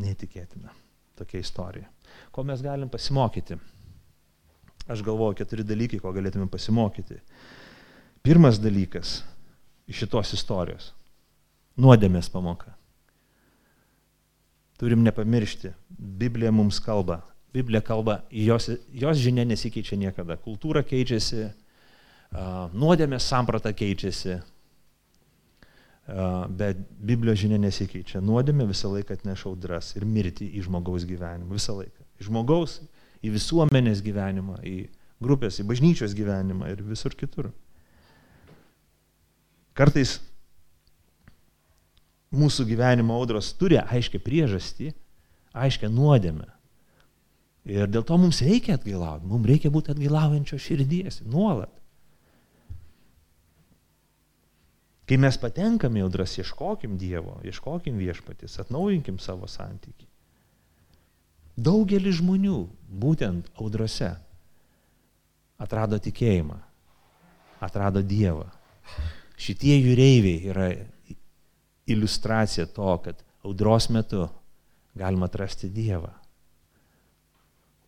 Neįtikėtina tokia istorija. Ko mes galim pasimokyti? Aš galvoju, keturi dalykai, ko galėtume pasimokyti. Pirmas dalykas iš šitos istorijos - nuodėmės pamoka. Turim nepamiršti, Biblija mums kalba. Biblija kalba, jos, jos žinia nesikeičia niekada. Kultūra keičiasi, nuodėmės samprata keičiasi, bet Biblijos žinia nesikeičia. Nuodėmė visą laiką atneša audras ir mirti į žmogaus gyvenimą. Visą laiką. Į žmogaus, į visuomenės gyvenimą, į grupės, į bažnyčios gyvenimą ir visur kitur. Kartais mūsų gyvenimo audros turi aiškę priežastį, aiškę nuodėmę. Ir dėl to mums reikia atgailauti, mums reikia būti atgailaujančio širdies nuolat. Kai mes patenkame į audras, ieškokim Dievo, ieškokim viešpatis, atnaujinkim savo santyki. Daugelis žmonių būtent audrose atrado tikėjimą, atrado Dievą. Šitie jūreiviai yra iliustracija to, kad audros metu galima atrasti Dievą.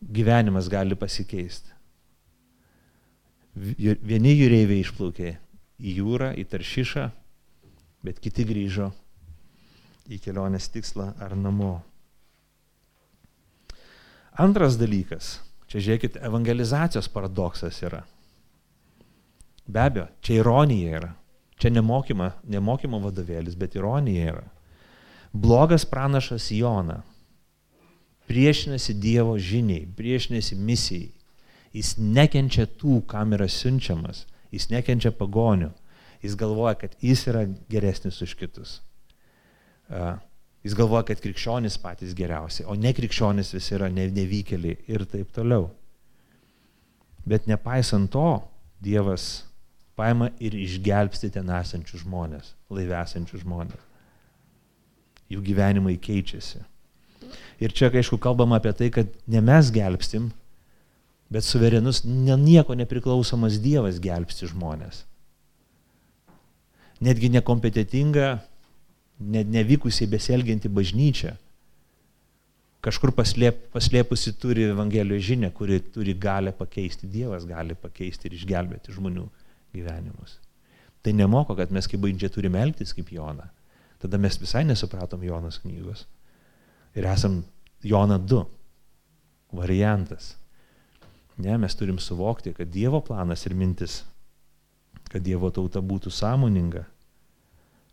Gyvenimas gali pasikeisti. Vieni jūreiviai išplaukė į jūrą, į taršišą, bet kiti grįžo į kelionės tikslą ar namo. Antras dalykas, čia žiūrėkit, evangelizacijos paradoksas yra. Be abejo, čia ironija yra. Čia nemokyma, nemokymo vadovėlis, bet ironija yra. Blogas pranašas Jona priešinasi Dievo žiniai, priešinasi misijai. Jis nekenčia tų, kam yra siunčiamas, jis nekenčia pagonių. Jis galvoja, kad jis yra geresnis už kitus. Jis galvoja, kad krikščionys patys geriausi, o ne krikščionys visi yra nevykėliai ir taip toliau. Bet nepaisant to, Dievas paima ir išgelbsti ten esančius žmonės, laivesančius žmonės. Jų gyvenimai keičiasi. Ir čia, aišku, kalbama apie tai, kad ne mes gelbstim, bet suverenus, ne, nieko nepriklausomas Dievas gelbsti žmonės. Netgi nekompetitinga, ne, nevykusiai besielgianti bažnyčia kažkur paslėp, paslėpusi turi Evangelijos žinę, kuri turi galę pakeisti, Dievas gali pakeisti ir išgelbėti žmonių gyvenimus. Tai nemoko, kad mes kaip baigdžia turime elgtis kaip Jona. Tada mes visai nesupratom Jonas knygos. Ir esam Jona 2 variantas. Ne, mes turim suvokti, kad Dievo planas ir mintis, kad Dievo tauta būtų sąmoninga,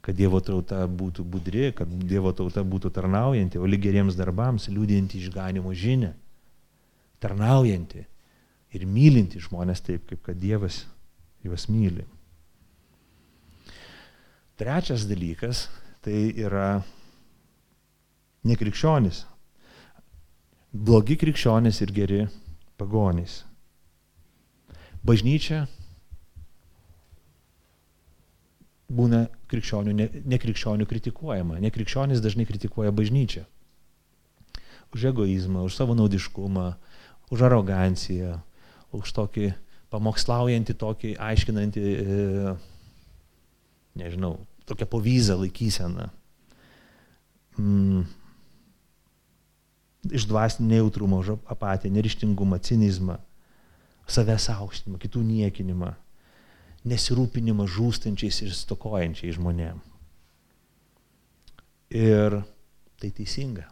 kad Dievo tauta būtų budri, kad Dievo tauta būtų tarnaujanti, o lyg geriems darbams liūdinti išganimo žinę, tarnaujanti ir mylinti žmonės taip, kaip kad Dievas juos myli. Trečias dalykas tai yra nekrikščionis. Blogi krikščionis ir geri pagonys. Bažnyčia būna krikščionių, ne, nekrikščionių kritikuojama. Nekrikščionis dažnai kritikuoja bažnyčią. Už egoizmą, už savo naudiškumą, už aroganciją, už tokį pamokslaujantį, tokį aiškinantį, e, nežinau, tokią povyzą laikyseną. Mm, išdvasinį neutrumą, apatiją, nerištingumą, cinizmą, savęs aukštinimą, kitų niekinimą, nesirūpinimą žūstančiais ir stokojančiais žmonėm. Ir tai teisinga.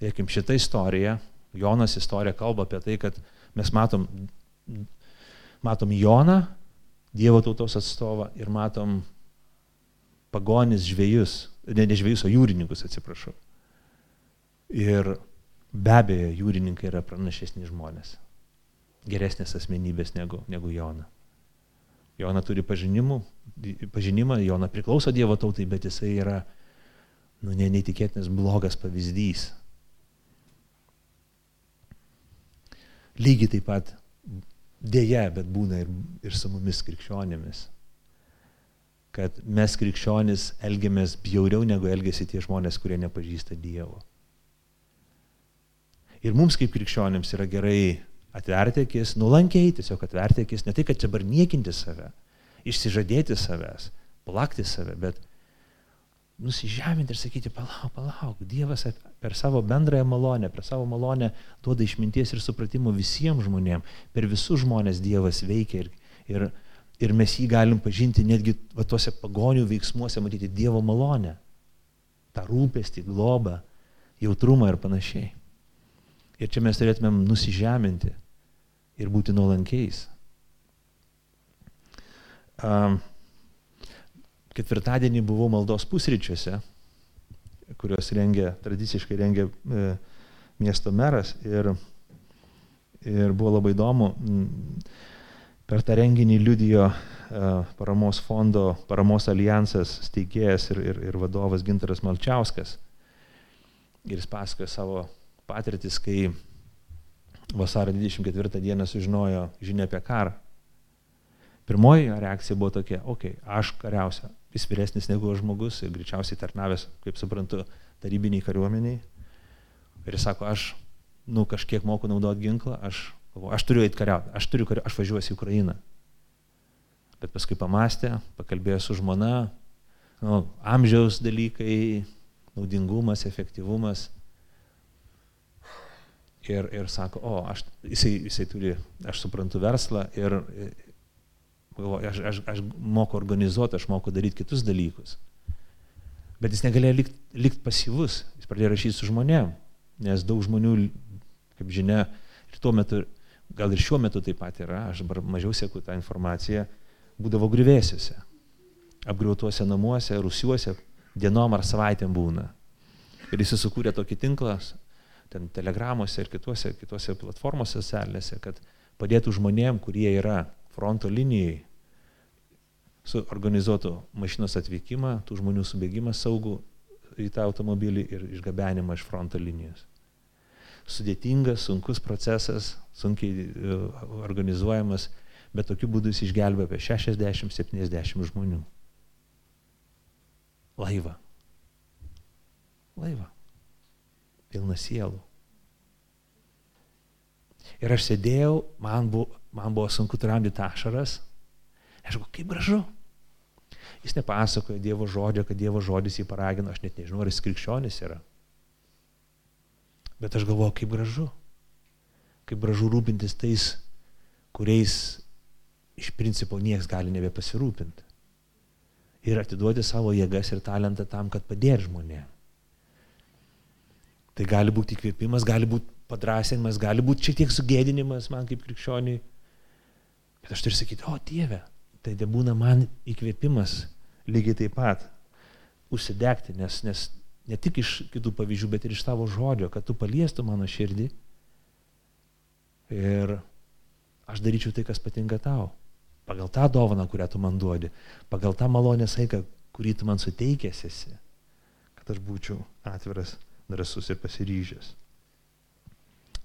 Tiekim, šitą istoriją, Jonas istorija kalba apie tai, kad mes matom, matom Joną, Dievo tautos atstovą ir matom pagonis žvėjus, ne, ne žvėjus, o jūrininkus, atsiprašau. Ir be abejo, jūrininkai yra pranašesni žmonės, geresnės asmenybės negu, negu Jona. Jona turi pažinimų, pažinimą, Jona priklauso Dievo tautai, bet jisai yra nu, ne, neįtikėtinas blogas pavyzdys. Lygiai taip pat dėja, bet būna ir, ir su mumis krikščionėmis kad mes krikščionys elgiamės bjauriau negu elgesi tie žmonės, kurie nepažįsta Dievo. Ir mums kaip krikščionėms yra gerai atverti akis, nulankiai tiesiog atverti akis, ne tai, kad čia bar niekinti save, išsižadėti savęs, plakti save, bet nusižeminti ir sakyti, palauk, palauk, Dievas per savo bendrąją malonę, per savo malonę duoda išminties ir supratimo visiems žmonėms, per visus žmonės Dievas veikia ir, ir ir mes jį galim pažinti netgi va, tuose pagonių veiksmuose, matyti Dievo malonę, tą rūpestį, globą, jautrumą ir panašiai. Ir čia mes turėtumėm nusižeminti ir būti nuolankiais. Um, ketvirtadienį buvau maldos pusryčiuose, kuriuos rengia, tradiciškai rengia e, miesto meras ir, ir buvo labai įdomu. Per tą renginį liudijo e, paramos fondo, paramos alijansas steigėjas ir, ir, ir vadovas Gintaras Malčiauskas. Ir jis pasakoja savo patirtis, kai vasario 24 dieną sužinojo žinia apie karą. Pirmoji reakcija buvo tokia, okei, okay, aš kariausiu, jis vyresnis negu žmogus ir greičiausiai tarnavęs, kaip suprantu, tarybiniai kariuomeniai. Ir jis sako, aš, nu, kažkiek moku naudoti ginklą, aš Aš turiu eiti kariauti, aš turiu kariauti, aš važiuosiu į Ukrainą. Bet paskui pamastė, pakalbėjo su žmona, nu, amžiaus dalykai, naudingumas, efektyvumas. Ir, ir sako, o, aš, jisai, jisai turi, aš suprantu verslą ir aš, aš, aš moku organizuoti, aš moku daryti kitus dalykus. Bet jis negalėjo likti likt pasyvus, jis pradėjo rašyti su žmonėm, nes daug žmonių, kaip žinia, ir tuo metu gal ir šiuo metu taip pat yra, aš dabar mažiau sėku tą informaciją, būdavo grįvėsiuose, apgriautuose namuose, rusiuose, dienom ar savaitėm būna. Ir jis sukūrė tokį tinklą, ten telegramuose ir kituose, kituose platformose socialinėse, kad padėtų žmonėm, kurie yra fronto linijai, suorganizuotų mašinos atvykimą, tų žmonių subėgimą saugų į tą automobilį ir išgabenimą iš fronto linijos sudėtingas, sunkus procesas, sunkiai e, organizuojamas, bet tokiu būdu jis išgelbė apie 60-70 žmonių. Laivą. Laivą. Pilna sielų. Ir aš sėdėjau, man buvo, man buvo sunku tramdyti ašaras. Aš galvoju, kaip gražu. Jis nepasakoja Dievo žodžio, kad Dievo žodis jį paragino, aš net nežinau, ar jis krikščionis yra. Bet aš galvoju, kaip gražu. Kaip gražu rūpintis tais, kuriais iš principo niekas gali nebepasirūpinti. Ir atiduoti savo jėgas ir talentą tam, kad padėtų žmonėm. Tai gali būti įkvėpimas, gali būti padrasinimas, gali būti šiek tiek sugėdinimas man kaip krikščioniui. Bet aš turiu sakyti, o Dieve, tai te būna man įkvėpimas lygiai taip pat užsidegti, nes, nes ne tik iš kitų pavyzdžių, bet ir iš tavo žodžio, kad tu paliestų mano širdį ir aš daryčiau tai, kas patinka tau. Pagal tą dovaną, kurią tu man duodi, pagal tą malonės aiką, kurį tu man suteikęs esi, kad aš būčiau atviras, drasus ir pasiryžęs.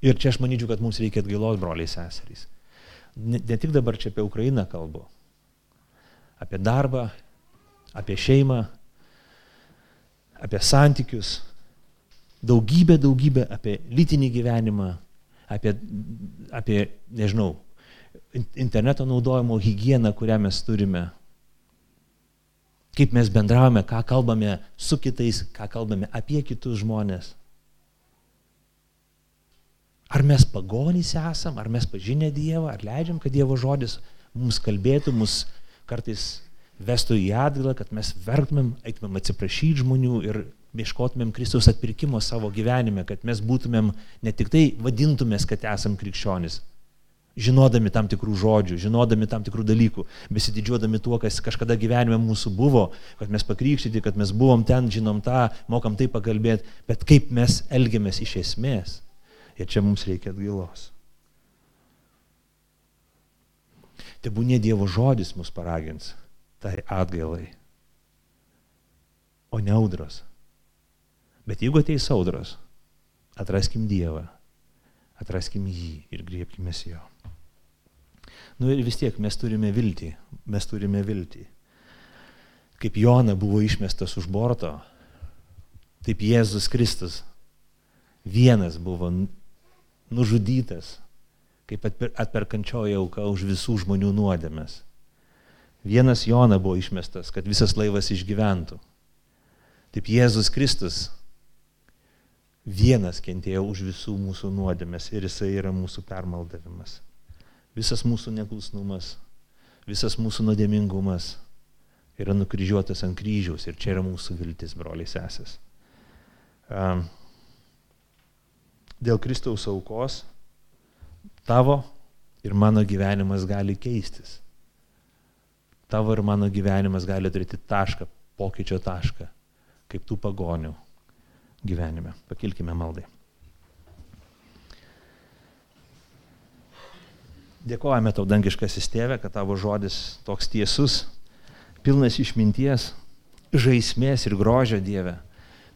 Ir čia aš manyčiau, kad mums reikia atgailos, broliai seserys. Ne, ne tik dabar čia apie Ukrainą kalbu, apie darbą, apie šeimą, apie santykius, daugybę, daugybę apie lytinį gyvenimą, apie, apie nežinau, interneto naudojimo higieną, kurią mes turime, kaip mes bendravome, ką kalbame su kitais, ką kalbame apie kitus žmonės. Ar mes pagonys esam, ar mes pažinę Dievą, ar leidžiam, kad Dievo žodis mums kalbėtų, mus kartais vestų į atgalą, kad mes verktumėm, eitumėm atsiprašyti žmonių ir ieškotumėm Kristaus atpirkimo savo gyvenime, kad mes būtumėm ne tik tai vadintumės, kad esam krikščionis, žinodami tam tikrų žodžių, žinodami tam tikrų dalykų, besididžiuodami tuo, kas kažkada gyvenime mūsų buvo, kad mes pakrikštyti, kad mes buvom ten, žinom tą, mokam tai pakalbėti, bet kaip mes elgiamės iš esmės. Ir čia mums reikia atgailos. Tebūnė Dievo žodis mus paragins tai atgailai, o ne audros. Bet jeigu ateis audros, atraskim Dievą, atraskim jį ir griebkime jo. Nu ir vis tiek mes turime viltį, mes turime viltį. Kaip Jona buvo išmestas už borto, taip Jėzus Kristus vienas buvo nužudytas, kaip atperkančioji auka už visų žmonių nuodėmes. Vienas Jona buvo išmestas, kad visas laivas išgyventų. Taip Jėzus Kristus vienas kentėjo už visų mūsų nuodėmės ir jisai yra mūsų permaldavimas. Visas mūsų neklusnumas, visas mūsų nuodėmingumas yra nukryžiuotas ant kryžiaus ir čia yra mūsų viltis, broliai sesės. Dėl Kristaus aukos tavo ir mano gyvenimas gali keistis tavo ir mano gyvenimas gali turėti tašką, pokyčio tašką, kaip tų pagonių gyvenime. Pakilkime maldai. Dėkojame tau, dangiškasis tėve, kad tavo žodis toks tiesus, pilnas išminties, žaismės ir grožio Dieve.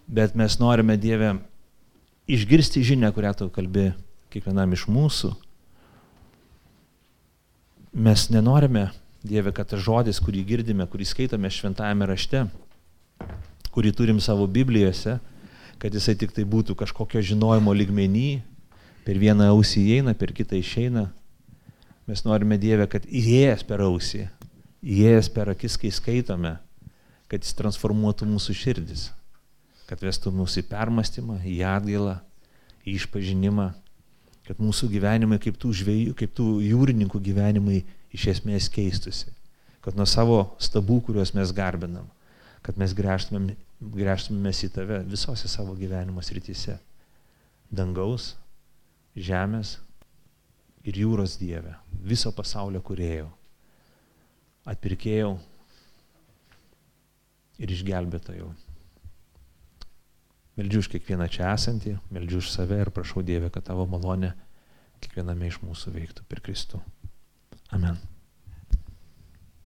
Bet mes norime Dieve išgirsti žinę, kurią tu kalbi kiekvienam iš mūsų. Mes nenorime Dieve, kad tas žodis, kurį girdime, kurį skaitome šventajame rašte, kurį turim savo Biblijose, kad jisai tik tai būtų kažkokio žinojimo ligmenį, per vieną ausį įeina, per kitą išeina. Mes norime Dievę, kad įėjęs per ausį, įėjęs per akis, kai skaitome, kad jis transformuotų mūsų širdis, kad vestų mūsų į permastymą, į atgailą, į išpažinimą, kad mūsų gyvenimai kaip tų žvėjų, kaip tų jūrininkų gyvenimai iš esmės keistusi. Kad nuo savo stabų, kuriuos mes garbinam, kad mes grėžtumėm, grėžtumėmės į tave visose savo gyvenimo srityse. Dangaus, žemės ir jūros Dieve, viso pasaulio kuriejau, atpirkėjau ir išgelbėtojau. Meldžiu už kiekvieną čia esantį, meldžiu už save ir prašau Dievę, kad tavo malonė kiekviename iš mūsų veiktų per Kristų. Amen.